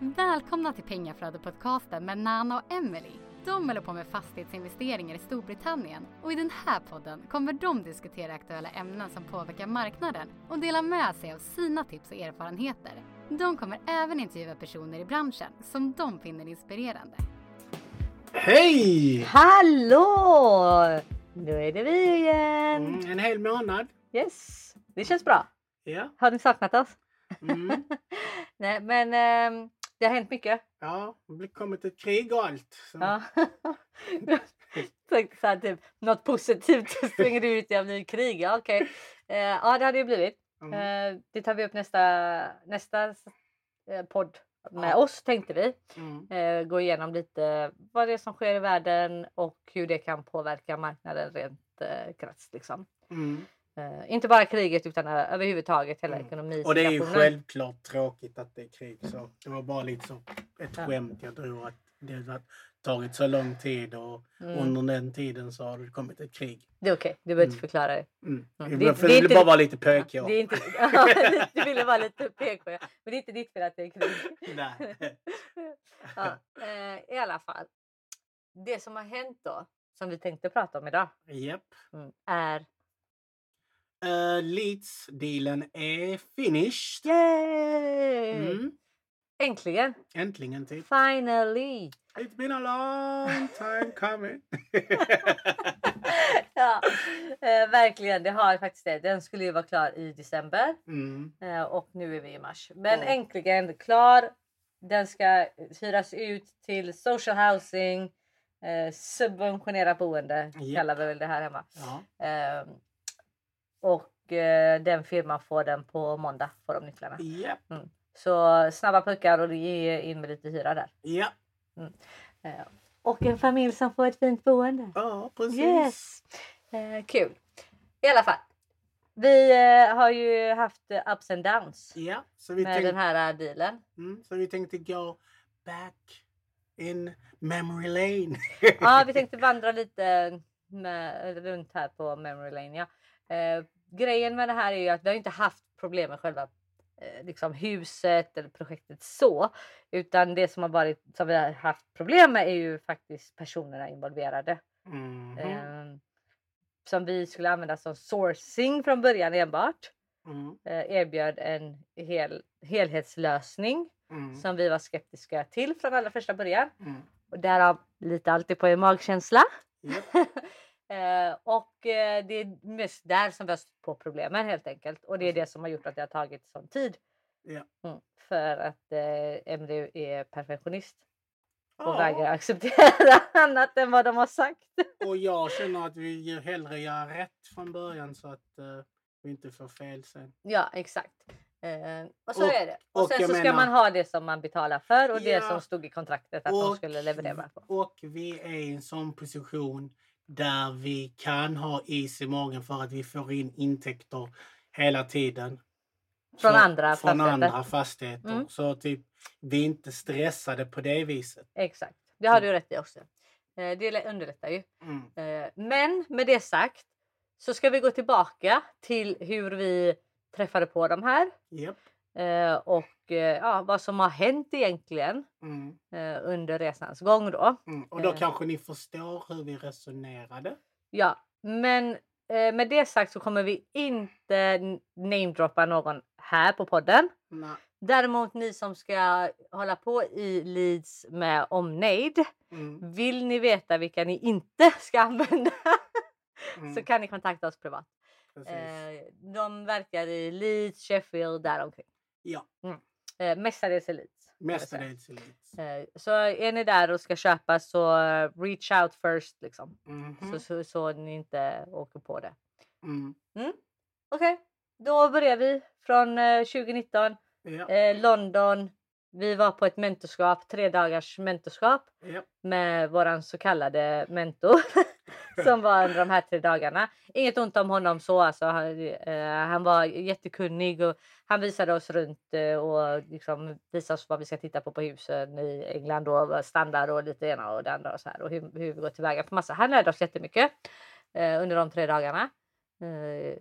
Välkomna till Pengaflödet-podcasten med Nana och Emily. De håller på med fastighetsinvesteringar i Storbritannien och i den här podden kommer de diskutera aktuella ämnen som påverkar marknaden och dela med sig av sina tips och erfarenheter. De kommer även intervjua personer i branschen som de finner inspirerande. Hej! Hallå! Nu är det vi igen. Mm, en hel månad. Yes, det känns bra. Ja. Har ni saknat oss? Mm. Nej, men ehm, det har hänt mycket. ja, det har kommit ett krig och allt. Så. Ja. Tänkte så här, typ, något positivt springer du ut av ny krig. Ja, okej. Eh, ja, det hade det blivit. Mm. Eh, det tar vi upp nästa, nästa eh, podd med Ja. oss tänkte vi. Mm. Eh, gå igenom lite vad det är som sker i världen och hur det kan påverka marknaden rent eh, krasst. Liksom. Mm. Eh, inte bara kriget utan eh, överhuvudtaget hela Mm. ekonomin. Och det är ju självklart tråkigt att det är krig. Så det var bara lite så ett Ja. skämt. Jag tror att det har tagit så lång tid och Mm. under den tiden så har det kommit ett krig. Det är okej, du behöver Mm. inte förklara det. Mm. Mm. Det- det är jag ville bara vara lite. Det är inte, du ville vara lite PK, ja. men det är inte ditt fel att det är krig. Nej. ja, eh, I alla fall. Det som har hänt då, som vi tänkte prata om idag, Japp. mm, är Uh, Leeds-dealen är finished. Yay! Mm. Äntligen! Äntligen typ. Finally! It's been a long time coming. ja, eh, verkligen, det har faktiskt det. Den skulle ju vara klar i december mm. eh, och nu är vi i mars. Men Ja. äntligen klar. Den ska hyras ut till social housing, eh, subventionerat boende Japp. kallar vi väl det här hemma. Ja. Och eh, den firman får den på måndag, får de nycklarna. Japp. Så snabba puckar och ge in med lite hyra där. Ja. Eh, och en familj som får ett fint boende. Ja, precis. Yes! Eh, kul. I alla fall. Vi eh, har ju haft ups and downs Ja, så vi, med tänkte, den här eh, dealen. mm, så vi tänkte gå back in memory lane. Ja, vi tänkte vandra lite med, runt här på memory lane. Ja. Eh, grejen med det här är ju att vi har inte haft problem med själva eh, liksom huset eller projektet så. Utan det som har varit som vi har haft problem med är ju faktiskt personerna involverade. Mhm. Eh, som vi skulle använda som sourcing från början enbart. Mm, Eh, erbjöd en hel, helhetslösning mm, som vi var skeptiska till från allra första början. mm. Och därav lite alltid på en magkänsla. Japp. eh, och eh, det är mest där som vi har stött på problemen helt enkelt. Och det är det som har gjort att det har tagit sån tid. Ja. Mm, för att eh, Emily är perfektionist och Ja, vägrar acceptera annat än vad de har sagt. och jag känner att vi ju hellre gör rätt från början så att eh, vi inte får fel sen. Ja exakt. Eh, och så Och- är det. Och, och sen så ska menar- man ha det som man betalar för och det Ja. som stod i kontraktet att de skulle leverera på. och vi är i en sån position där vi kan ha is i magen för att vi får in intäkter hela tiden. Från Så- andra från fastigheter. andra fastigheter. Mm. Så typ, vi är inte stressade på det viset. Exakt. Det har du rätt i också. Eh, det underlättar ju. Mm. Eh, Men med det sagt så ska vi gå tillbaka till hur vi träffade på de här Japp. Eh, och eh, ja, vad som har hänt egentligen Mm. eh, under resans gång då. Mm. Och då Eh. kanske ni förstår hur vi resonerade. Ja, men eh, med det sagt så kommer vi inte namedroppa någon här på podden. Nej. Däremot ni som ska hålla på i Leeds med omnejd. Mm. Vill ni veta vilka ni inte ska använda Mm. så kan ni kontakta oss privat. Precis. Eh, de verkar i Leeds, Sheffield, däromkring. Ja, Eh, mestadels säga. mestadels Leeds. Eh, så är ni där och ska köpa så eh, reach out first liksom. Mhm. Så, så, så ni inte åker på det. Mm. Okej, då börjar vi från eh, 2019. Ja. Eh, London. Vi var på ett mentorskap, tre dagars mentorskap Ja. med våran så kallade mentor som var under de här tre dagarna. Inget ont om honom så alltså. Han, eh, han var jättekunnig och han visade oss runt eh, och liksom visade oss vad vi ska titta på på husen i England och vad standard och lite ena och det andra och så här och hur, hur vi går tillväga på massa. Han lärde oss jättemycket eh, under de tre dagarna. Eh,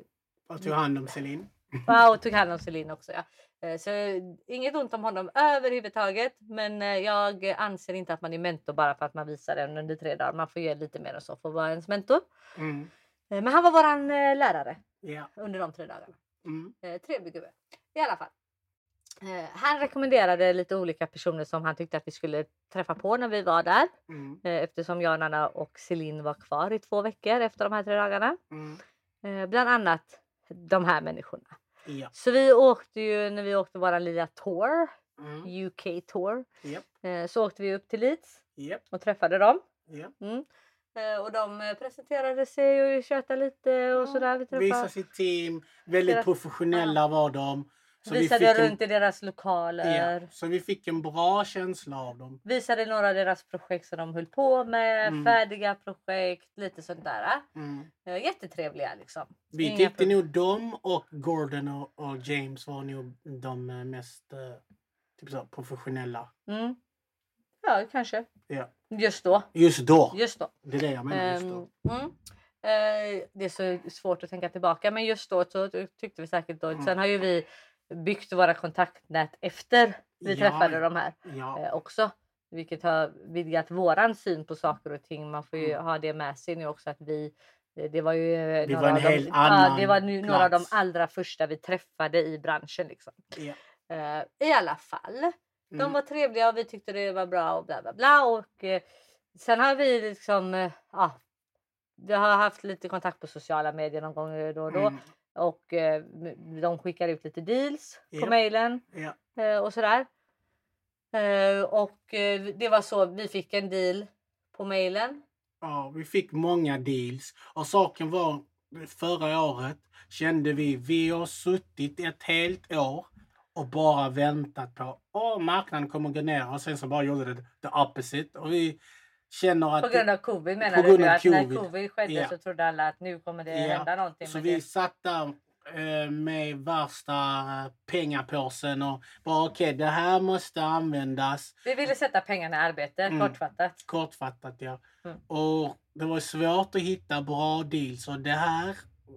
Och tog hand om Celine. Ja, och tog hand om Celine också. Ja. Eh, Så inget ont om honom överhuvudtaget. Men eh, jag anser inte att man är mentor bara för att man visar den under tre dagar. Man får göra lite mer än så för att vara ens mentor. Mm. Eh, Men han var våran eh, lärare Ja. under de tre dagarna. Mm. Trevlig gubbe. I alla fall. Han rekommenderade lite olika personer som han tyckte att vi skulle träffa på när vi var där. Mm. Eftersom jag, Nanna och Celine var kvar i två veckor efter de här tre dagarna. Mm. Bland annat de här människorna. Ja. Så vi åkte ju när vi åkte våra lilla tour, Mm. UK tour, Japp. eh, så åkte vi upp till Leeds Japp. och träffade dem. Ja. Mm. Eh, och de eh, presenterade sig och tjötade lite och Ja, sådär. Vi Visa sitt team. Väldigt professionella var de. Visade fick en- runt i deras lokaler. Ja, så vi fick en bra känsla av dem. Visade några av deras projekt som de höll på med, Mm. färdiga projekt, lite sånt där. Mm. Jättetrevliga liksom. Vi Inga tyckte problem. nog de och Gordon och, och James var nog de eh, mest eh, typ så, professionella. Mm. Ja, kanske. Ja. Just då. Just då. Just då. Det är det jag menar. Just då. Ehm, mm. Eh, det är så svårt att tänka tillbaka men just då så tyckte vi säkert då. Mm. Sen har ju vi byggt våra kontaktnät efter vi Ja, träffade de här Ja. eh, också. Vilket har vidgat våran syn på saker och ting. Man får ju Mm. ha det med sig nu också att vi eh, det var ju Det några var av de, ja, det var nu, några av de allra första vi träffade i branschen. Liksom. Ja. Eh, I alla fall. De Mm. var trevliga och vi tyckte det var bra och bla bla bla. Och, eh, sen har vi liksom, eh, ja, vi har haft lite kontakt på sociala medier någon gång då och då. Mm. Och eh, de skickar ut lite deals på Ja. mejlen eh, och sådär. Eh, och eh, det var så vi fick en deal på mejlen. ja, vi fick många deals. Och saken var förra året kände vi, vi har suttit ett helt år och bara väntat på att marknaden kommer gå ner och sen så bara gjorde det the opposite. Och vi känner att... På grund av covid menar du grund nu? av Att när covid. covid skedde Ja. så trodde alla att nu kommer det Ja. hända någonting. Så vi det. satt där eh, med värsta eh, pengapåsen och bara okej, det här måste användas. vi ville sätta pengarna i arbete, Mm. kortfattat. Kortfattat ja. Mm. Och det var svårt att hitta bra deals och det här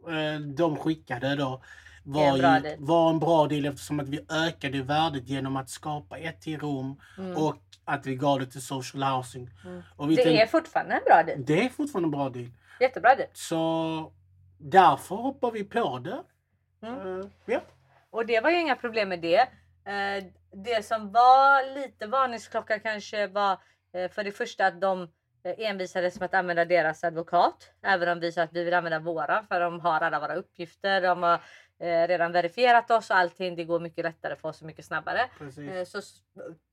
eh, de skickade då var, en bra ju, var en bra deal eftersom att vi ökade värdet genom att skapa ett till rum Mm. och att vi gav det till social housing. Mm. Och vi Det tänkte, är fortfarande en bra deal. det är fortfarande en bra deal. Jättebra deal. Så därför hoppar vi på det. Mm. Eh, ja. Och det var ju inga problem med det. Eh, det som var lite varningsklocka kanske var eh, för det första att de envisades med att använda deras advokat. Även om vi sa att vi vill använda våra för de har alla våra uppgifter. De har eh, redan verifierat oss och allting. Det går mycket lättare för oss och mycket snabbare. Eh, så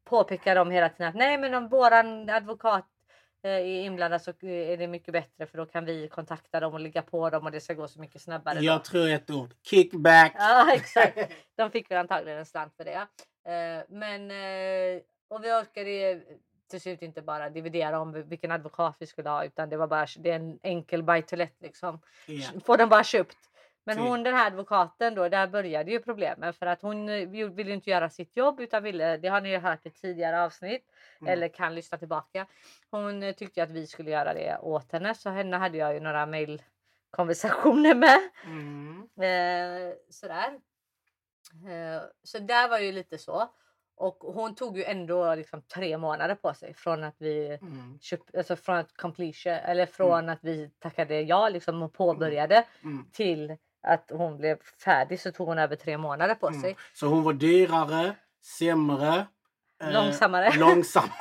påpekar de hela tiden att nej men om våran advokat eh, är inblandad så är det mycket bättre för då kan vi kontakta dem och ligga på dem och det ska gå så mycket snabbare. då. Jag tror ett ord. Kickback. Ja exakt. De fick väl antagligen en slant för det. Eh, men eh, och vi orkade till slut inte bara dividera om vilken advokat vi skulle ha utan det var bara det är en enkel buy to let liksom. Ja. Får den bara köpt. Men hon den här advokaten då, där började ju problemen för att hon eh, vill- ville inte göra sitt jobb utan ville, det har ni ju hört i tidigare avsnitt Mm. eller kan lyssna tillbaka. Hon eh, tyckte att vi skulle göra det åt henne så henne hade jag ju några mejlkonversationer med. Mm. Eh, sådär. Eh, så där var ju lite så. Och hon tog ju ändå liksom tre månader på sig från att vi Mm. köp, alltså från att completion eller från att vi tackade ja liksom och påbörjade Mm. till att hon blev färdig så tog hon över tre månader på Mm. sig. Så hon var dyrare, sämre, eh, Långsammare. långsammare.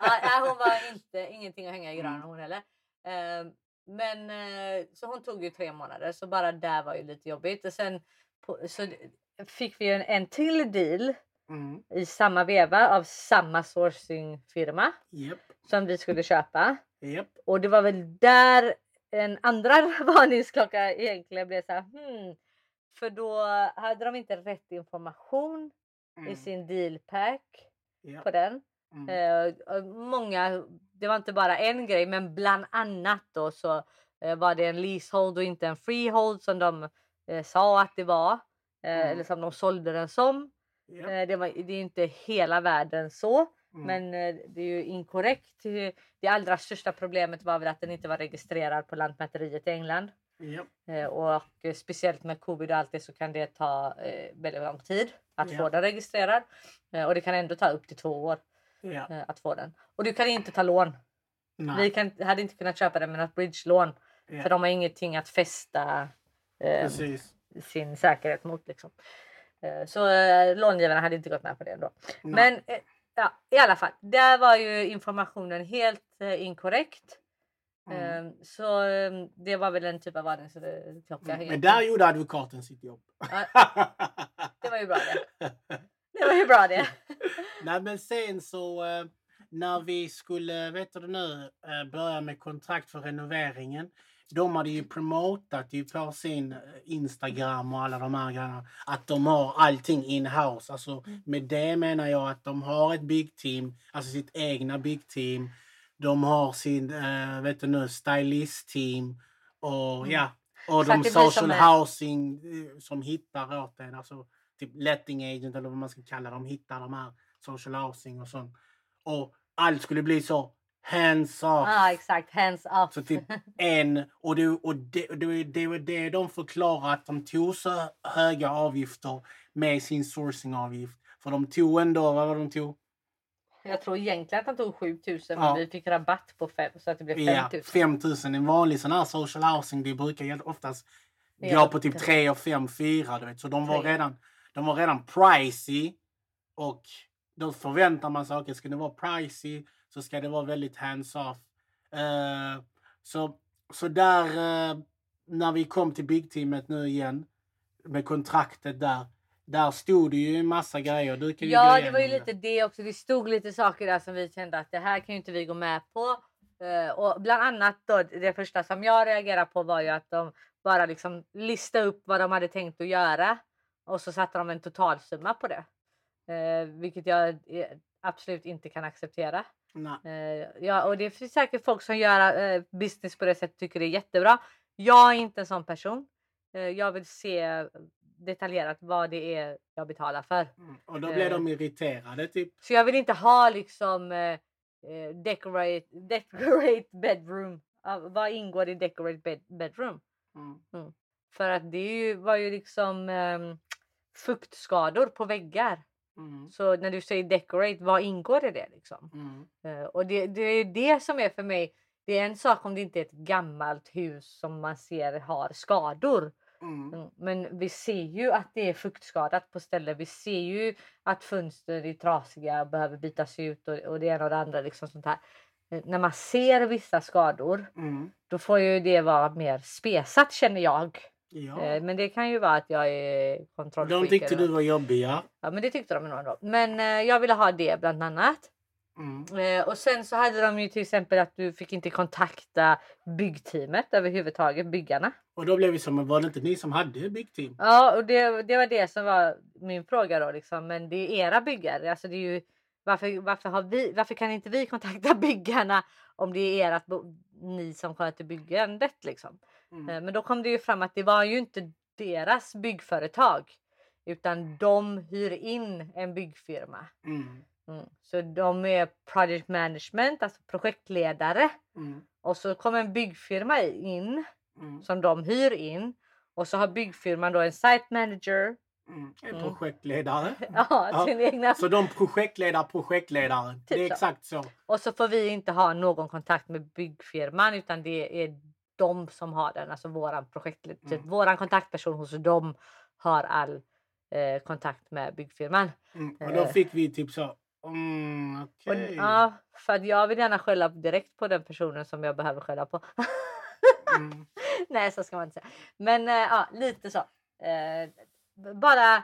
ja, hon var inte, ingenting att hänga i granen Mm. hon heller. Eh, men eh, så hon tog ju tre månader så bara där var ju lite jobbigt. Och sen på, så fick vi en, en till deal Mm. i samma veva av samma sourcingfirma Japp, som vi skulle köpa. japp. Och det var väl där en andra varningsklocka egentligen blev så här. Hmm, för då hade de inte rätt information Mm. i sin dealpack Japp. på den. Mm. Eh, många, det var inte bara en grej men bland annat då så eh, var det en leasehold och inte en freehold som de eh, sa att det var. Mm. Eller som de sålde den som. Eh, det, var, det är inte hela världen så. Mm. Men eh, det är ju inkorrekt. Det allra största problemet var väl att den inte var registrerad på Lantmäteriet i England. Eh, och eh, speciellt med covid och allt det så kan det ta väldigt lång tid att få den registrerad. Och det kan ändå ta upp till två år att få den. Och du kan inte ta lån. Vi Nej. kan, hade inte kunnat köpa den med något bridge-lån. För de har ingenting att fästa eh, sin säkerhet mot. Liksom. Eh, så eh, långivarna hade inte gått med på det ändå. Nej. Men ja, i alla fall, där var ju informationen helt eh, inkorrekt. Mm. Eh, så eh, det var väl en typ av varningsklocka. Mm. Men där gjorde advokaten sitt jobb. Det var ju bra det. Det var ju bra det. Nej men sen så eh, när vi skulle, vet du nu, eh, börja med kontrakt för renoveringen. De hade ju promotat ju på sin eh, Instagram och alla de här grejerna att de har allting in-house. Alltså med det menar jag att de har ett big team, alltså sitt egna big team. De har sin, eh, vet du nu, stylist-team och Mm. ja. Och Så de social housing eh, som hittar åt en. Alltså typ letting agent eller vad man ska kalla dem, hittar de här social housing och sånt. Och allt skulle bli så hands off. Ja exakt, hands up. Så typ en, och det, och det, det, det var det de förklarade att de tog så höga avgifter med sin sourcingavgift. För de tog ändå, vad var de tog? Jag tror egentligen att han tog 7000 men Ja. vi fick rabatt på fem så att det blev Ja, 5000. 5000. En vanlig sån här social housing, det brukar oftast Ja, gå på typ det- 3 och 5, 4. Du vet. Så de var, redan, de var redan pricey. Och då förväntar man sig, ska det vara pricey så ska det vara väldigt hands-off. Eh, så, så där, eh, när vi kom till byggteamet nu igen med kontraktet där. Där stod det ju en massa grejer. Du kan ju Ja, det var ju lite det också. Det stod lite saker där som vi kände att det här kan ju inte vi gå med på. Eh, och bland annat då, det första som jag reagerade på var ju att de bara liksom listade upp vad de hade tänkt att göra och så satte de en totalsumma på det. Eh, vilket jag absolut inte kan acceptera. Nej. Eh, ja, och det finns säkert folk som gör eh, business på det sättet tycker det är jättebra. Jag är inte en sån person. Eh, jag vill se detaljerat vad det är jag betalar för. Mm. Och då Eh. de irriterade typ. Så jag vill inte ha liksom eh, eh, decorate, decorate bedroom. Vad ingår i decorate bed, bedroom? Mm. För att det var ju liksom ehm, fuktskador på väggar. Mm. Så när du säger decorate, vad ingår i det liksom? Mm. Eh, och det, det är det som är för mig. Det är en sak om det inte är ett gammalt hus som man ser har skador. Mm. Mm, Men vi ser ju att det är fuktskadat på ställen. Vi ser ju att fönster är trasiga och behöver bytas ut och, och det ena och det andra. Liksom sånt här. Eh, När man ser vissa skador Mm. då får ju det vara mer spesat känner jag. Ja. Eh, Men det kan ju vara att jag är De kontrollfreak. tyckte eller du var jobbiga. något. Ja men det tyckte de nog ändå. Men eh, jag ville ha det bland annat. Mm. Eh, och sen så hade de ju till exempel att du fick inte kontakta byggteamet överhuvudtaget, byggarna. Och då blev vi som, var det inte ni som hade byggteam? Ja, och det, det var det som var min fråga då liksom. Men det är era byggare. Alltså det är ju varför, varför, har vi, varför kan inte vi kontakta byggarna om det är ert, ni som sköter byggandet liksom? Mm. Eh, Men då kom det ju fram att det var ju inte deras byggföretag utan de hyr in en byggfirma. Mm. Mm. Så de är project management, alltså projektledare. Mm. Och så kommer en byggfirma in Mm. som de hyr in. Och så har byggfirman då en site manager. Mm. En projektledare. Ja, Ja, sin egna. Så de projektledar projektledaren. det är så. exakt så. Och så får vi inte ha någon kontakt med byggfirman utan det är de som har den. Alltså våran projektledare. Typ Mm. våran kontaktperson hos dem har all eh, kontakt med byggfirman. Mm. Och då Eh. fick vi typ så, mm, Och, okej. ja, för att jag vill gärna skälla direkt på den personen som jag behöver skälla på. Mm. Nej, så ska man inte säga. Men eh, ja, lite så. B- bara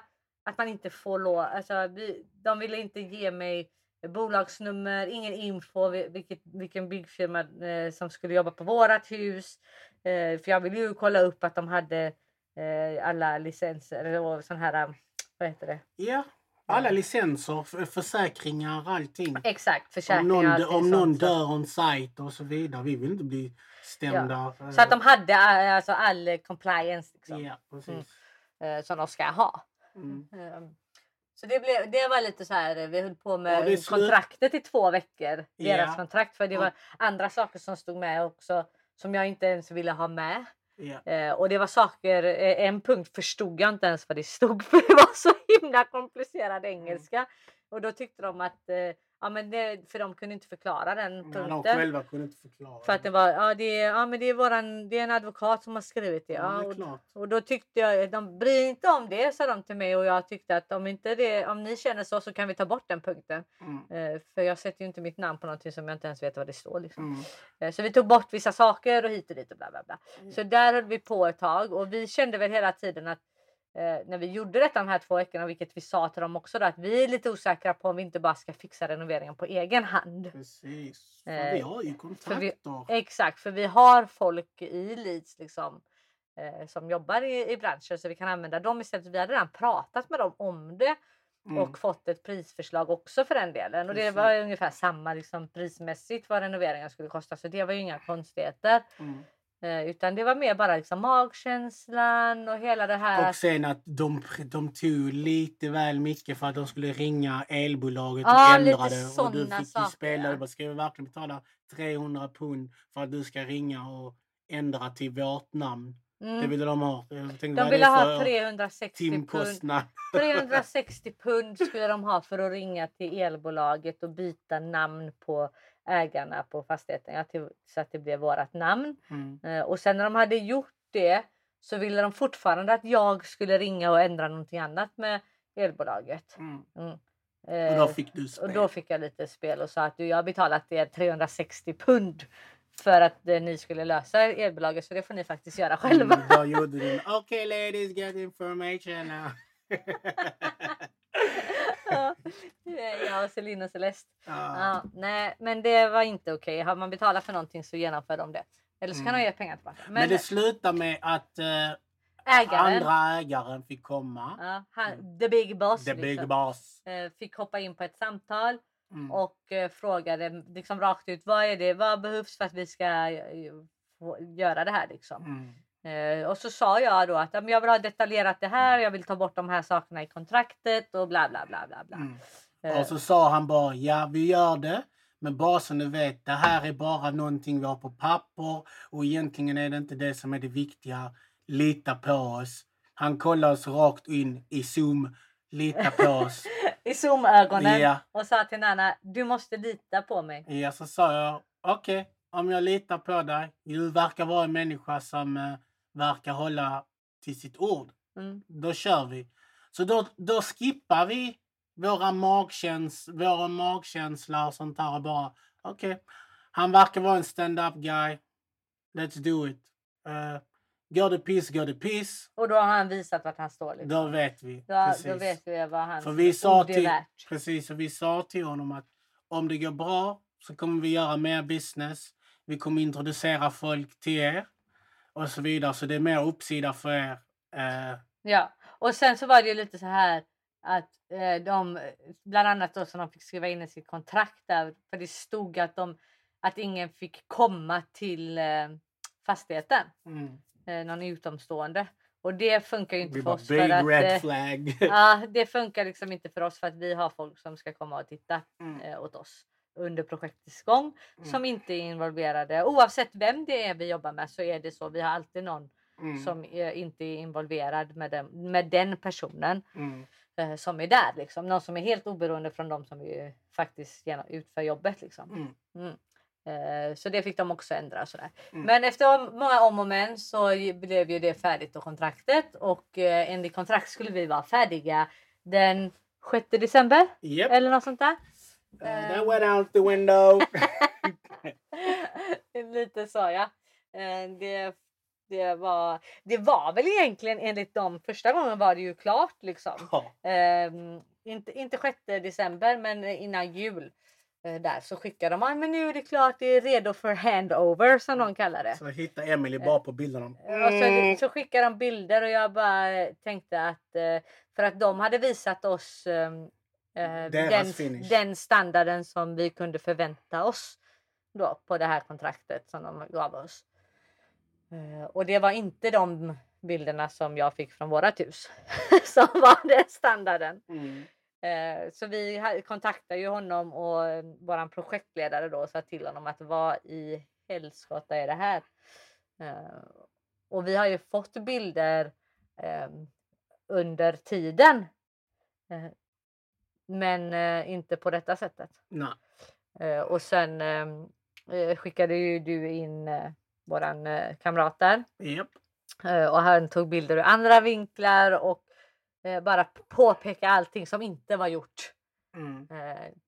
att man inte får lov. Alltså, vi, de ville inte ge mig bolagsnummer, ingen info, vi- vilket, vilken byggfirma eh, som skulle jobba på vårat hus. Eh, för jag ville ju kolla upp att de hade eh, alla licenser och sån här, eh, vad heter det? Ja, alla licenser, försäkringar, allting. Exakt, Om försäkringar någon, och dö- allting om någon dör on site och så vidare. Vi vill inte bli stämda. Så att de hade eh, alltså all eh, compliance liksom, Ja, precis. eh, som de ska ha. Mm. Så det, blev, det var lite så här, eh, vi höll på Ja, med slut- kontraktet i två veckor. Deras Ja. kontrakt. För det Ja. var andra saker som stod med också som jag inte ens ville ha med. Ja. Eh, och det var saker, eh, en punkt förstod jag inte ens vad det stod för det var så himla komplicerad Mm. engelska. Och då tyckte de att, eh, ja men det, för de kunde inte förklara den Men punkten. de själva kunde inte förklara. För att det var, ja det är, ja men det är våran, det är en advokat som har skrivit det. Ja, Ja, det och, och då tyckte jag, de bryr inte om det sa de till mig och jag tyckte att om inte det, om ni känner så så kan vi ta bort den punkten. Mm. Eh, för jag sätter ju inte mitt namn på någonting som jag inte ens vet vad det står. Liksom. Mm. Eh, Så vi tog bort vissa saker och hit och dit och bla bla bla. Mm. Så där höll vi på ett tag och vi kände väl hela tiden att eh, när vi gjorde detta de här två veckorna, vilket vi sa till dem också, då, att vi är lite osäkra på om vi inte bara ska fixa renoveringen på egen hand. Precis. För Eh, vi har ju kontrakter. Exakt, för vi har folk i Leeds liksom, eh, som jobbar i, i branschen så vi kan använda dem istället. Vi hade redan pratat med dem om det Mm. och fått ett prisförslag också för den delen. Och det var ungefär samma liksom, prismässigt vad renoveringen skulle kosta så det var ju inga konstigheter. Mm. Eh, utan det var mer bara liksom magkänslan och hela det här. Och sen att de, de tog lite väl mycket för att de skulle ringa elbolaget Ja, och ändra det. Och du fick ju saker, spela. ja. Du ska vi verkligen betala 300 pund för att du ska ringa och ändra till vårt namn? Det Mm. ville de ha. Tänkte, De ville det ha för 360 pund. timkostnad? 360 pund skulle de ha för att ringa till elbolaget och byta namn på ägarna på fastigheten ja, till, så att det blev vårat namn. Mm. Eh, och sen när de hade gjort det så ville de fortfarande att jag skulle ringa och ändra någonting annat med elbolaget. Mm. Mm. Och Eh, då fick du spel. och då fick jag lite spel och sa att du, jag har betalat er 360 pund för att eh, ni skulle lösa elbolaget så det får ni faktiskt göra själva. Mm, då gjorde du Okej ladies, get information now. Ja, jag och Celine och Celeste. Ja. Ja, nej, men det var inte okej. Har man betalat för någonting så genomför de det. Eller så kan Mm. de ge pengar tillbaka. Men, Men det slutar med att eh, ägaren, andra ägaren fick komma. ja, han, the big boss, The big liksom, boss. eh, fick hoppa in på ett samtal Mm. och eh, frågade liksom rakt ut vad är det, vad behövs för att vi ska eh, få göra det här liksom. Mm. Eh, och så sa jag då att ja, jag vill ha detaljerat det här, jag vill ta bort de här sakerna i kontraktet och bla bla bla bla bla. Mm. Eh, Och så sa han bara, ja vi gör det. Men bara så ni vet, det här är bara någonting vi har på papper och egentligen är det inte det som är det viktiga. Lita på oss. Han kollade oss rakt in i Zoom. Lita på oss. I zoom-ögonen Ja. och sa till Nanna, du måste lita på mig. Ja, så sa jag, okej, om jag litar på dig. Du verkar vara en människa som eh, verkar hålla till sitt ord. Mm. Då kör vi. Så då, då skippar vi våra, magkäns våra magkänsla och sånt där och bara okej. Han verkar vara en stand-up guy. Let's do it. Uh, go the piece, go the piece. Och då har han visat vart han står. Liksom. Då vet vi. Då, då vet vi vad hans För vi sa till, värt. precis, och vi sa till honom att om det går bra så kommer vi göra mer business. Vi kommer introducera folk till er och så vidare. Så det är mer uppsida för er. Eh, Ja, och sen så var det ju lite så här att eh, de, bland annat då som de fick skriva in i sitt kontrakt där, för det stod att, de, att ingen fick komma till eh, fastigheten, mm. eh, någon utomstående. Och det funkar ju inte för oss. big För att, red eh, flag. ja, det funkar liksom inte för oss för att vi har folk som ska komma och titta Mm. eh, åt oss under projektets gång Mm. som inte är involverade. Oavsett vem det är vi jobbar med så är det så. Vi har alltid någon Mm. som är, inte är involverad med den, med den personen Mm. eh, som är där. Liksom. Någon som är helt oberoende från de som vi faktiskt genom, utför jobbet. Liksom. Mm. Mm. Eh, så det fick de också ändra. Sådär. Mm. Men efter många om och men så blev ju det färdigt och kontraktet och eh, enligt kontrakt skulle vi vara färdiga den 6 december Yep. eller något sånt där. Uh, that went out the window. Lite så ja. Eh, Det, det, var, det var väl egentligen enligt dem första gången var det ju klart liksom. Ja. Ehm, inte, inte 6 december men innan jul. eh, Där så skickade de, men nu är det klart det är redo för handover som de kallar det. Så hittade Emily bara på bilderna. Och så, så skickade de bilder och jag bara tänkte att eh, för att de hade visat oss ehm, eh, den, finish. den standarden som vi kunde förvänta oss då på det här kontraktet som de gav oss. Eh, och det var inte de bilderna som jag fick från vårat hus som var den standarden. Mm. Eh, så vi kontaktade ju honom och våran projektledare då sa till honom att vad i helskotta är det här? Eh, och vi har ju fått bilder eh, under tiden. Eh, men eh, inte på detta sättet. Nej. Eh, och sen ehm, eh, skickade ju du in eh, våran eh, kamrat där Japp. Eh, och han tog bilder ur andra vinklar och eh, bara påpeka allting som inte var gjort. Mm.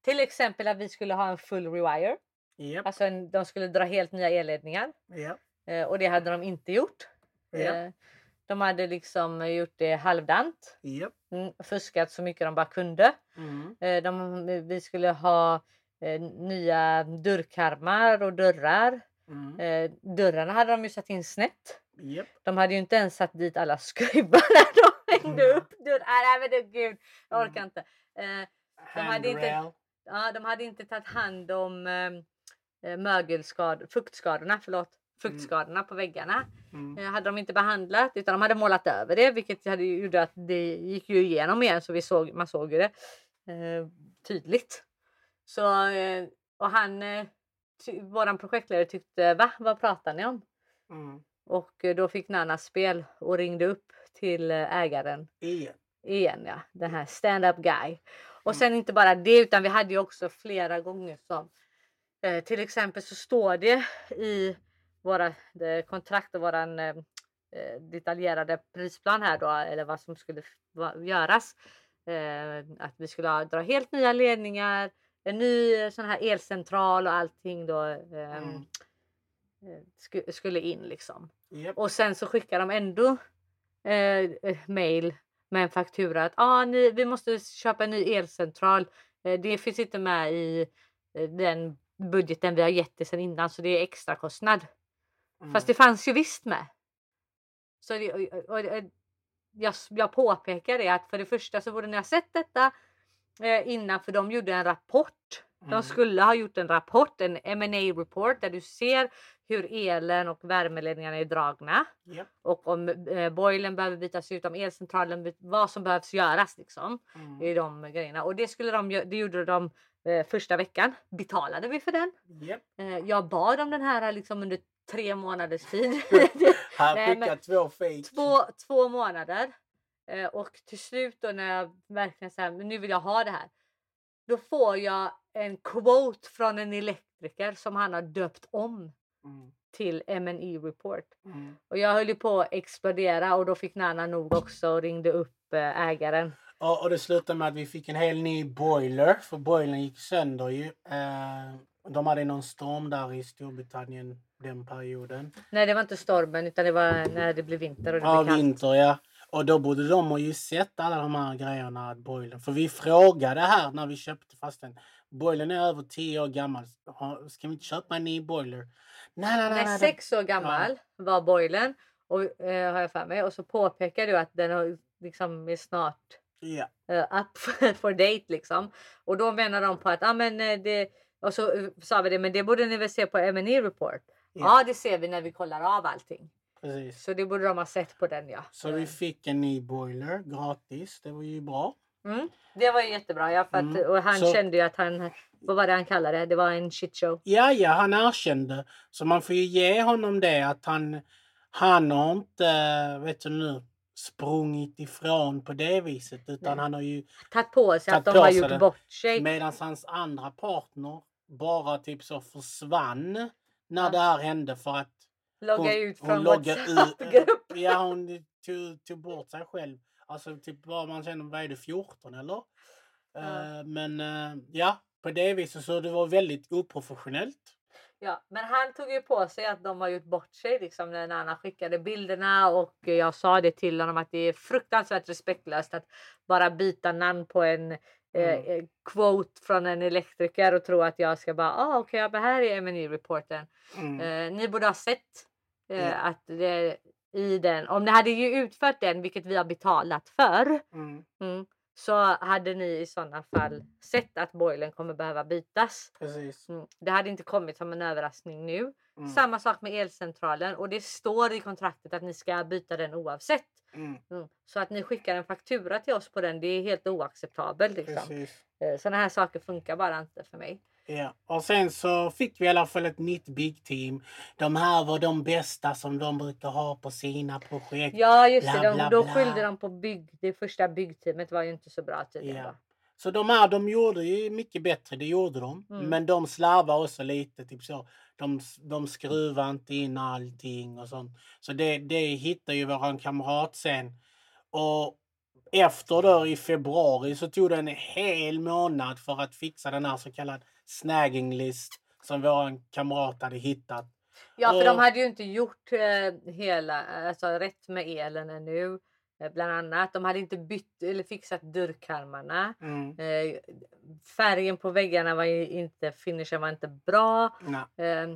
Till exempel att vi skulle ha en full rewire. Japp. Alltså en, de skulle dra helt nya elledningar eh, och det hade de inte gjort. Eh, de hade liksom gjort det halvdant, Japp. Mm, fuskat så mycket de bara kunde. Mm. Eh, de, vi skulle ha eh, nya dörrkarmar och dörrar. Mm. Eh, dörrarna hade de ju satt in snett. Japp. De hade ju inte ens satt dit alla skruvar när de hängde Mm. upp dörrar. Nej men det, gud, jag orkar Mm. inte. Eh, De hade inte- ja, de hade inte tagit hand om mögelskador, fuktskadorna, förlåt, fuktskadorna på väggarna. Mm. Eh, hade de inte behandlat utan de hade målat över det vilket hade gjorde att det gick ju igenom igen så vi såg, man såg ju det eh, tydligt. Så, eh, och han, eh, ty, våran projektledare tyckte va, vad pratar ni om? Mm. Och då fick Nanna spel och ringde upp till ägaren Igen. igen, ja, den här stand-up guy. Och Mm. sen inte bara det utan vi hade ju också flera gånger som eh, till exempel så står det i våra det, kontrakt och våran eh, eh, detaljerade prisplan här då eller vad som skulle göras. Eh, att vi skulle ha, dra helt nya ledningar, en ny eh, sån här elcentral och allting då eh, Mm. eh, sku, skulle in liksom. Japp. Och sen så skickar de ändå eh, eh, mail med en faktura att ah, ni, vi måste köpa en ny elcentral. Det finns inte med i den budgeten vi har gett er sedan innan så det är extra kostnad. Mm. Fast det fanns ju visst med. Så det, och, och, jag, jag påpekar det att för det första så borde ni ha sett detta eh, innan för de gjorde en rapport. De Mm. skulle ha gjort en rapport, en M&A report där du ser hur elen och värmeledningarna är dragna Japp. och om eh, boilen behöver bytas ut, om elcentralen, vad som behövs göras liksom. Mm. I de grejerna. Och det, skulle de, det gjorde de eh, första veckan. Betalade vi för den? Japp. Eh, jag bad om den här liksom under tre månaders tid. Här Nej, skickar men- två fake. två, två månader. Eh, och till slut då när jag verkligen säger men nu vill jag ha det här. Då får jag en quote från en elektriker som han har döpt om Mm. till M&E report. Mm. Och jag höll ju på att explodera och då fick Nana nog också och ringde upp eh, ägaren. Och, och det slutade med att vi fick en hel ny boiler. För boilern gick sönder ju. Eh, de hade någon storm där i Storbritannien den perioden. Nej det var inte stormen utan det var när det blev vinter och det Ja, blev kallt. vinter ja. Och då borde de ha ju sett alla de här grejerna. Att boilern. För vi frågade här när vi köpte fasten. Boilern är över 10 år gammal. Ska vi inte köpa en ny boiler? Nej, nej, nej. Nej, sex år gammal var boilern och, eh, har jag för mig. Och så påpekar du att den har, liksom är snart Ja. eh, up for date liksom. Och då menar de på att ah, men, eh, det och så eh, sa vi det, men det borde ni väl se på M&E report. Ja, det ser vi när vi kollar av allting. Precis. Så det borde de ha sett på den ja. Så vi fick en ny boiler gratis. Det var ju bra. Mm, det var ju jättebra. Ja, för att, Mm, Och han så- kände ju att han, vad var det han kallade det? Det var en shit show. Ja, ja, han erkände. Så man får ju ge honom det att han, han har inte, vet du nu, sprungit ifrån på det viset. Utan Nej. han har ju, Tagit på sig att de har gjort det. bort sig. medan hans andra partner bara typ så försvann när Ja. det här hände för att Logga hon, ut från loggar ut- WhatsApp-grupp. Ja, hon tog, tog bort sig själv. Alltså typ vad man känner, vad är det, 14 eller? Ja. Eh, men eh, ja, på det viset så det var väldigt oprofessionellt. Ja, men han tog ju på sig att de har gjort bort sig liksom när Anna skickade bilderna och jag sa det till honom att det är fruktansvärt respektlöst att bara byta namn på en eh, Mm. eh, quote från en elektriker och tro att jag ska bara ah, okej, okay, här är M&E reporten. Mm. Eh, ni borde ha sett eh, Ja. att det, i den, om ni hade ju utfört den, vilket vi har betalat för, Mm. mm, så hade ni i sådana fall sett att boilern kommer behöva bytas. Precis. Mm. Det hade inte kommit som en överraskning nu. Mm. Samma sak med elcentralen och det står i kontraktet att ni ska byta den oavsett. Mm. Mm. Så att ni skickar en faktura till oss på den, det är helt oacceptabelt. Liksom. Precis. Sådana här saker funkar bara inte för mig. Ja. Och sen så fick vi i alla fall ett nytt big team. De här var de bästa som de brukar ha på sina projekt. Ja just Bla, det, de, bla, då bla. skyllde de på bygg. Det första byggteamet var ju inte så bra tydligen. Ja. Så de här, de gjorde ju mycket bättre, det gjorde de. Mm. Men de slarvar också lite, typ så. De, de skruvar inte in allting och sånt. Så det, det hittar ju våran kamrat sen. Och efter då i februari så tog det en hel månad för att fixa den här så kallad snagging list som våran kamrat hade hittat. Ja för de Och- hade ju inte gjort eh, hela, alltså rätt med elen ännu. Eh, bland annat. De hade inte bytt eller fixat dörrkarmarna. Mm. Eh, färgen på väggarna var inte, finishen var inte bra. Nej. Eh,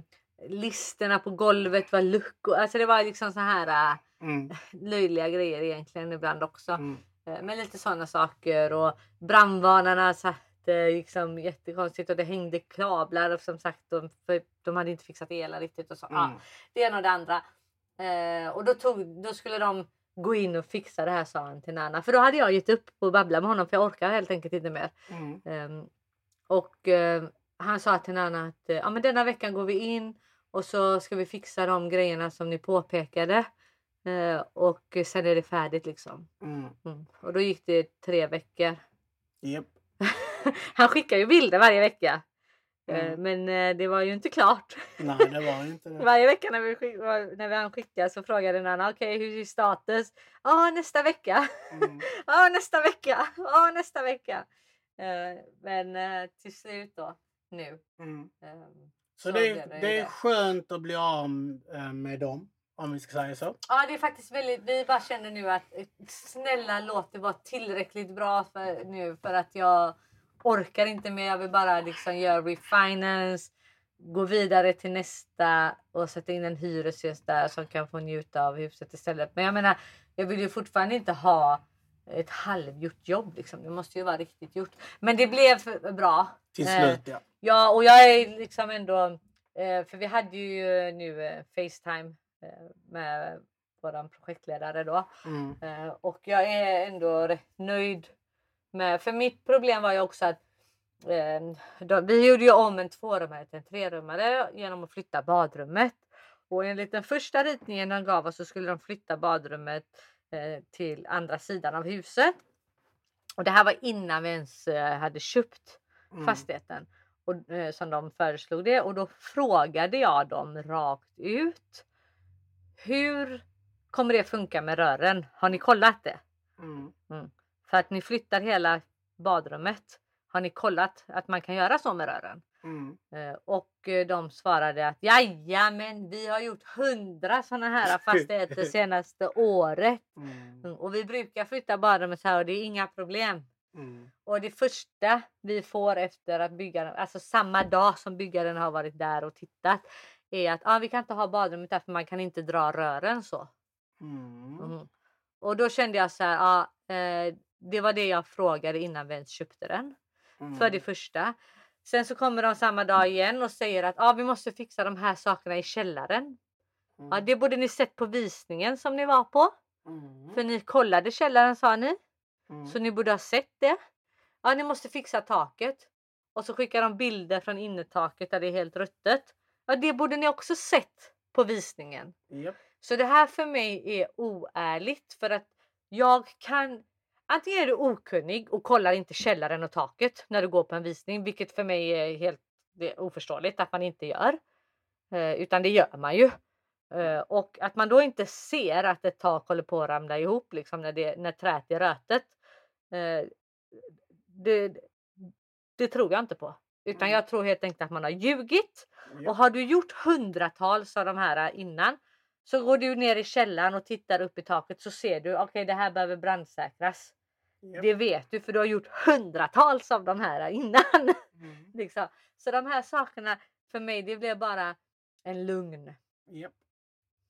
listerna på golvet var luckor. Alltså det var liksom så här eh, Mm. löjliga grejer egentligen ibland också. Mm. Eh, Men lite sådana saker och brandvarnarna satt eh, liksom jättekonstigt och det hängde kablar och som sagt de, de hade inte fixat elen riktigt och så. Ja, Mm. det ena och det andra. Eh, och då, tog, då skulle de gå in och fixa det här sa han till Nana. För då hade jag gett upp på att babbla med honom för jag orkar helt enkelt inte mer. Mm. Ehm, och eh, han sa till Nana att eh, ja, men denna veckan går vi in och så ska vi fixa de grejerna som ni påpekade. Eh, och sen är det färdigt liksom. Mm. Mm. Och då gick det tre veckor. Japp. Han skickar ju bilder varje vecka. Eh, Mm. Men eh, det var ju inte klart. Nej, det var inte det. Varje vecka när vi, skick, när vi han skickade så frågade Nana okej hur är status? Ja nästa vecka. Ja nästa vecka. Ja nästa vecka. Men till slut då nu. Mm. ehm, Så Så det, det det är skönt att bli av med dem, om vi ska säga så. Ja det är faktiskt väldigt, vi bara känner nu att snälla låt det vara tillräckligt bra för, nu för att jag orkar inte mer. Jag vill bara liksom göra refinance, gå vidare till nästa och sätta in en hyresgäst där som kan få njuta av huset istället. Men jag menar, jag vill ju fortfarande inte ha ett halvgjort jobb liksom. Det måste ju vara riktigt gjort. Men det blev bra. Till Eh, slut, ja. Ja, och jag är liksom ändå... Eh, för vi hade ju nu eh, Facetime med våran projektledare då. Mm. Eh, och jag är ändå rätt nöjd med... För mitt problem var ju också att eh, då, vi gjorde ju om en tvårummare till en trerummare genom att flytta badrummet. Och enligt den första ritningen de gav oss så skulle de flytta badrummet eh, till andra sidan av huset. Och det här var innan vi ens eh, hade köpt Mm. fastigheten och, eh, som de föreslog det och då frågade jag dem rakt ut. Hur kommer det funka med rören? Har ni kollat det? Mm. För att ni flyttar hela badrummet. Har ni kollat att man kan göra så med rören? Mm. Eh, Och eh, de svarade att men vi har gjort hundra sådana här fastigheter senaste året. Mm. Mm, Och vi brukar flytta badrummet så här och det är inga problem. Mm. Och det första vi får efter att byggaren, alltså samma dag som byggaren har varit där och tittat, är att ah, vi kan inte ha badrummet där för man kan inte dra rören så. Mm. Mhm. Och då kände jag så här, ah, eh, det var det jag frågade innan vi ens köpte den. För det första. Sen så kommer de samma dag igen och säger att ah, vi måste fixa de här sakerna i källaren. Ja, Mm. det borde ni sett på visningen som ni var på. Mm. För ni kollade källaren sa ni. Mm. Så ni borde ha sett det. Ja, ni måste fixa taket. Och så skickar de bilder från innertaket där det är helt ruttet. Ja, det borde ni också sett på visningen. Japp. Så det här för mig är oärligt för att jag kan Antingen är du okunnig och kollar inte källaren och taket när du går på en visning, vilket för mig är helt är oförståeligt att man inte gör. Eh, utan det gör man ju. Eh, och att man då inte ser att ett tak håller på att ramla ihop liksom när, det, när träet är rötet. Eh, det, det tror jag inte på. Utan Mm. jag tror helt enkelt att man har ljugit. Och har du gjort hundratals av de här innan så går du ner i källaren och tittar upp i taket så ser du okej det här behöver brandsäkras. Japp. Det vet du för du har gjort hundratals av de här innan. Mm. liksom. Så de här sakerna för mig det blev bara en lugn Japp.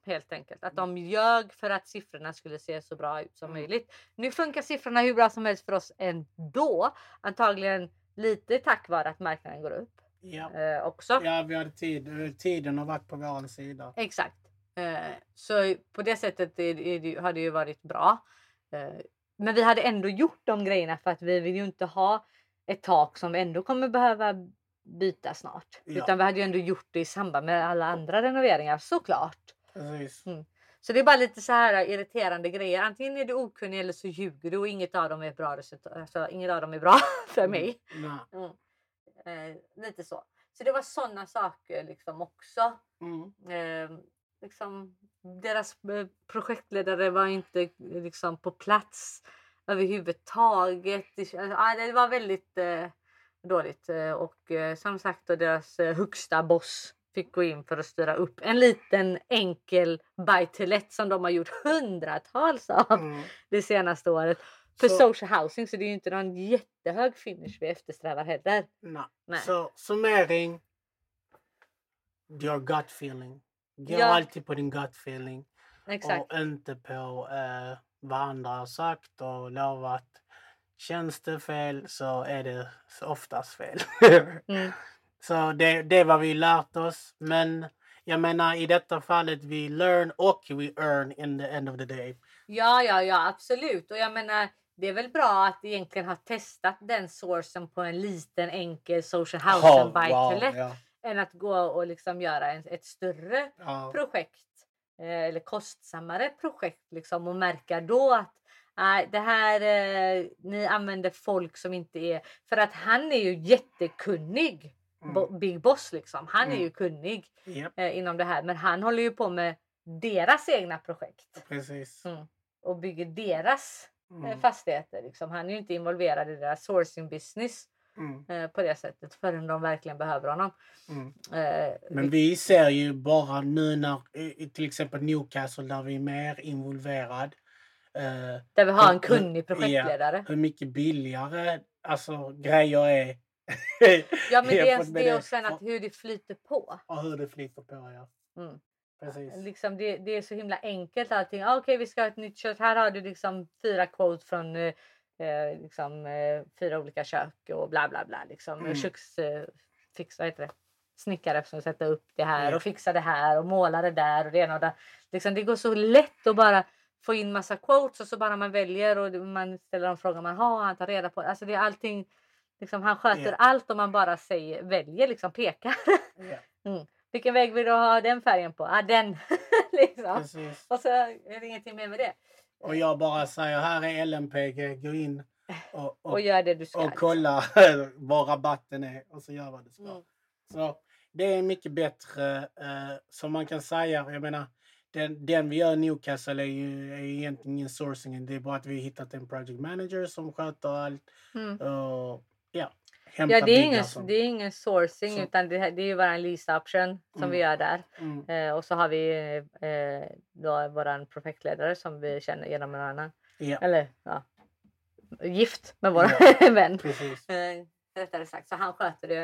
helt enkelt. Att de ljög för att siffrorna skulle se så bra ut som Mm. möjligt. Nu funkar siffrorna hur bra som helst för oss ändå. Antagligen lite tack vare att marknaden går upp Japp. eh, också. Ja, vi hade tid. Tiden har varit på vår sida. Exakt. Eh, så på det sättet är, är det, har det ju varit bra. Eh, men vi hade ändå gjort de grejerna för att vi vill ju inte ha ett tak som vi ändå kommer behöva byta snart. Ja. Utan vi hade ju ändå gjort det i samband med alla andra renoveringar såklart. Precis. Mm. Så det är bara lite så här irriterande grejer. Antingen är du okunnig eller så ljuger du och inget av dem är bra resultat. Alltså, inget av dem är bra för mig. Nej. Mm. Eh, lite så. Så det var sådana saker liksom också. Mm. Eh, liksom, deras eh, projektledare var inte liksom, på plats överhuvudtaget. Det, alltså, det var väldigt eh, dåligt. Eh, Och eh, som sagt då, deras eh, högsta boss fick gå in för att styra upp en liten enkel let som de har gjort hundratals av Mm. det senaste året. För Så- social housing så det är ju inte någon jättehög finish vi eftersträvar heller. Nej. Nej. Så summering. Your gut feeling. Gå Ja. alltid på din gut feeling. Exakt. Och inte på eh, vad andra har sagt och lovat. Känns det fel så är det oftast fel. Mm. Så det, det är vad vi lärt oss. Men jag menar i detta fallet vi learn och we earn in the end of the day. Ja, ja, ja, absolut. Och jag menar, det är väl bra att egentligen ha testat den sourcen på en liten enkel social house Oh, wow, ja. än att gå och liksom göra en, ett större Ja. projekt eh, eller kostsammare projekt liksom och märka då att nej, det här eh, ni använder folk som inte är för att han är ju jättekunnig. Mm. Big Boss liksom. Han är Mm. ju kunnig Japp, eh, inom det här men han håller ju på med deras egna projekt precis. Mm. och bygger deras eh, Mm. fastigheter. Liksom. Han är ju inte involverad i deras sourcing business Mm. eh, på det sättet förrän de verkligen behöver honom. Mm. Eh, Men vi ser ju bara nu när till exempel Newcastle där vi är mer involverad. Eh, där vi har en kunnig projektledare. hur mycket billigare alltså, grejer är. Ja men det med det det. och sen att hur det flyter på. Och hur det flyter på ja. Mm. Precis. Liksom det, det är så himla enkelt allting. Ah, Okej vi ska ha ett nytt kök. Här har du liksom fyra quote från eh, eh, liksom, eh, fyra olika kök och bla bla bla. Liksom. Mm. Köks, eh, fix, vad heter det? Snickare som sätter upp det här Ja. och fixar det här och målar det där och det ena och det. Liksom, det går så lätt att bara få in massa quotes och så bara man väljer och man ställer de frågor man har. Han tar reda på. Alltså det är allting. Liksom, han sköter Ja. allt om man bara säger, väljer, liksom pekar. Ja, Vilken väg vill du ha den färgen på? Ah, den! liksom. precis. Och så är det ingenting mer med det. Och jag bara säger här är LMPG, gå in och, och, Och gör det du ska. och kolla vad rabatten är och så gör vad du ska. Mm. Så det är mycket bättre eh, som man kan säga. Jag menar, den, den vi gör i Newcastle är ju, är egentligen ingen sourcing. Det är bara att vi har hittat en project manager som sköter allt. Mm. Och, ja, Ja, det är, ingen, som- det är ingen sourcing Så. utan det, det är bara en lease option som vi Mm. gör där. Mm, Eh, och så har vi eh, då våran projektledare som vi känner genom en annan. ja, Eller ja, gift med vår vän. precis. Eh, rättare sagt. Så han sköter det.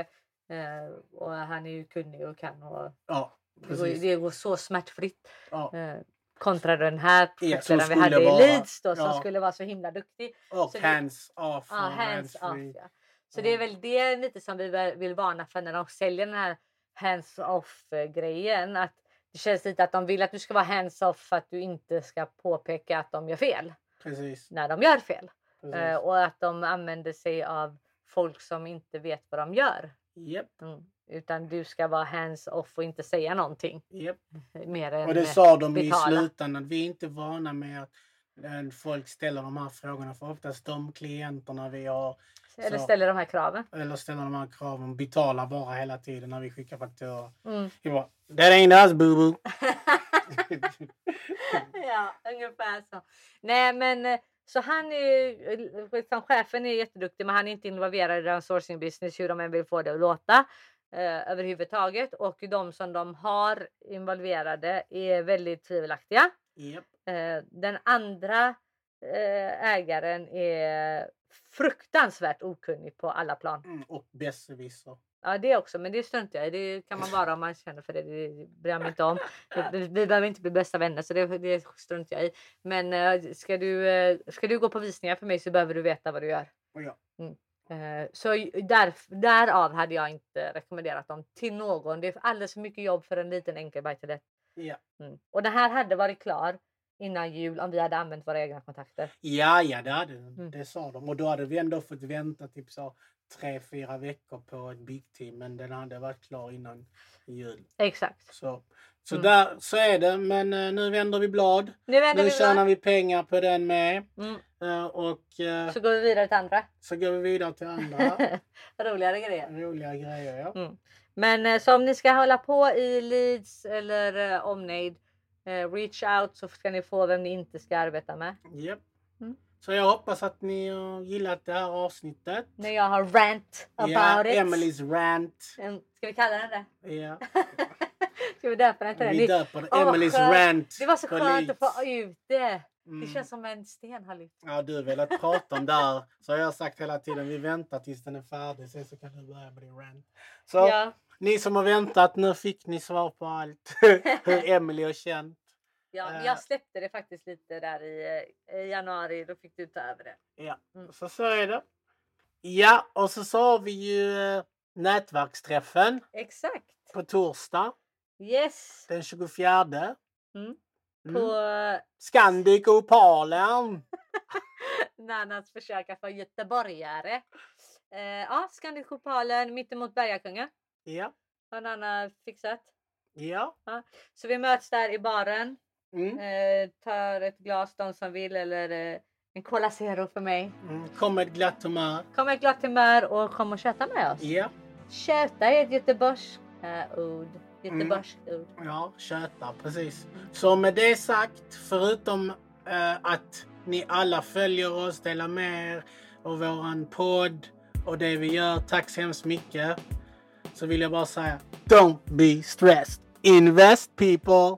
Eh, och han är ju kunnig och kan. Och Ja, det, går, det går så smärtfritt. Ja. Eh, kontra den här Ja, projektledaren vi hade i Leeds då, som ja. skulle vara så himla duktig. Och så det- hands off Ja, och hands off. Ja. Så det är väl det lite som vi vill varna för när de säljer den här hands off eh, grejen. Att det känns lite att de vill att du ska vara hands off för att du inte ska påpeka att de gör fel Precis. när de gör fel. Eh, och att de använder sig av folk som inte vet vad de gör. Japp, Mm. Utan du ska vara hands off och inte säga någonting. japp. Mer än Och det eh, sa de i betala. slutändan. Vi är inte vana med att eh, folk ställer de här frågorna. För oftast de klienterna vi har Eller så- ställer de här kraven. eller ställer de här kraven betalar bara hela tiden när vi skickar fakturor. Mm. Vi bara, That ain't us boo boo. ja, ungefär så. Nej, men eh, så han är liksom, chefen är jätteduktig, men han är inte involverad i den sourcing business hur de än vill få det att låta eh, överhuvudtaget. Och de som de har involverade är väldigt tvivelaktiga. Japp. Eh, den andra eh, ägaren är fruktansvärt okunnig på alla plan. Mm, och besserwisser. Ja det också, men det struntar jag i. Det kan man vara om man känner för det. Det bryr jag mig inte om. Vi, behöver inte bli bästa vänner så det, det struntar jag i. Men eh, ska du, eh, ska du gå på visningar för mig så behöver du veta vad du gör. Ja. Eh, Så där, därav hade jag inte rekommenderat dem till någon. Det är alldeles för mycket jobb för en liten enkel let. Ja. Mm. Och det här hade varit klar innan jul om vi hade använt våra egna kontakter. ja, ja, det hade. Mm. Det sa de. Och då hade vi ändå fått vänta typ så tre, fyra veckor på ett big team men den hade varit klar innan jul. Exakt. Så, så, Mm. där, så är det. Men eh, nu vänder vi blad. Nu vänder Nu vi tjänar blad. vi pengar på den med. Mm. Eh, och eh, Så går vi vidare till andra. så går vi vidare till andra Roligare grejer. roliga grejer. Ja. Mm. Men så om ni ska hålla på i Leeds eller omnejd, reach out så ska ni få vem ni inte ska arbeta med. Japp. Mm. Så jag hoppas att ni har gillat det här avsnittet. När jag har rant about Ja, it. Emelies rant. Ska vi kalla den det? Ja. Ska vi döpa den till det? Vi döper Emelies skönt. rant. Det var så skönt att få ut det. Det Mm. känns som en sten har lyft. Ja, du har velat prata om det här. Så har jag sagt hela tiden, vi väntar tills den är färdig. Sen så kan du börja med din rant. Så Ja, ni som har väntat, nu fick ni svar på allt. Hur Emily har känt. ja, Eh. jag släppte det faktiskt lite där i, eh, i januari. Då fick du ta över det. Ja, Mm. så så är det. Ja, och så har vi ju eh, nätverksträffen Exakt. på torsdag Yes. den 24. Mm. Mm. På eh, Scandic Opalen. Nannas försök att vara göteborgare. Eh, ja, Skandikopalen mittemot Bergakungen Ja, har Nanna fixat. ja. Så vi möts där i baren. Mm. Eh, tar ett glas de som vill eller eh, en Cola Zero för mig. Mm. Kom med ett glatt humör. Kom med ett glatt humör och kom och köta med oss. Ja, Köta är ett göteborgskt ord. Göteborgskt ord. ja, köta, precis. Så med det sagt, förutom eh, att ni alla följer oss, delar med er och våran podd och det vi gör, tack så hemskt mycket. Så vill jag bara säga, don't be stressed. Invest people.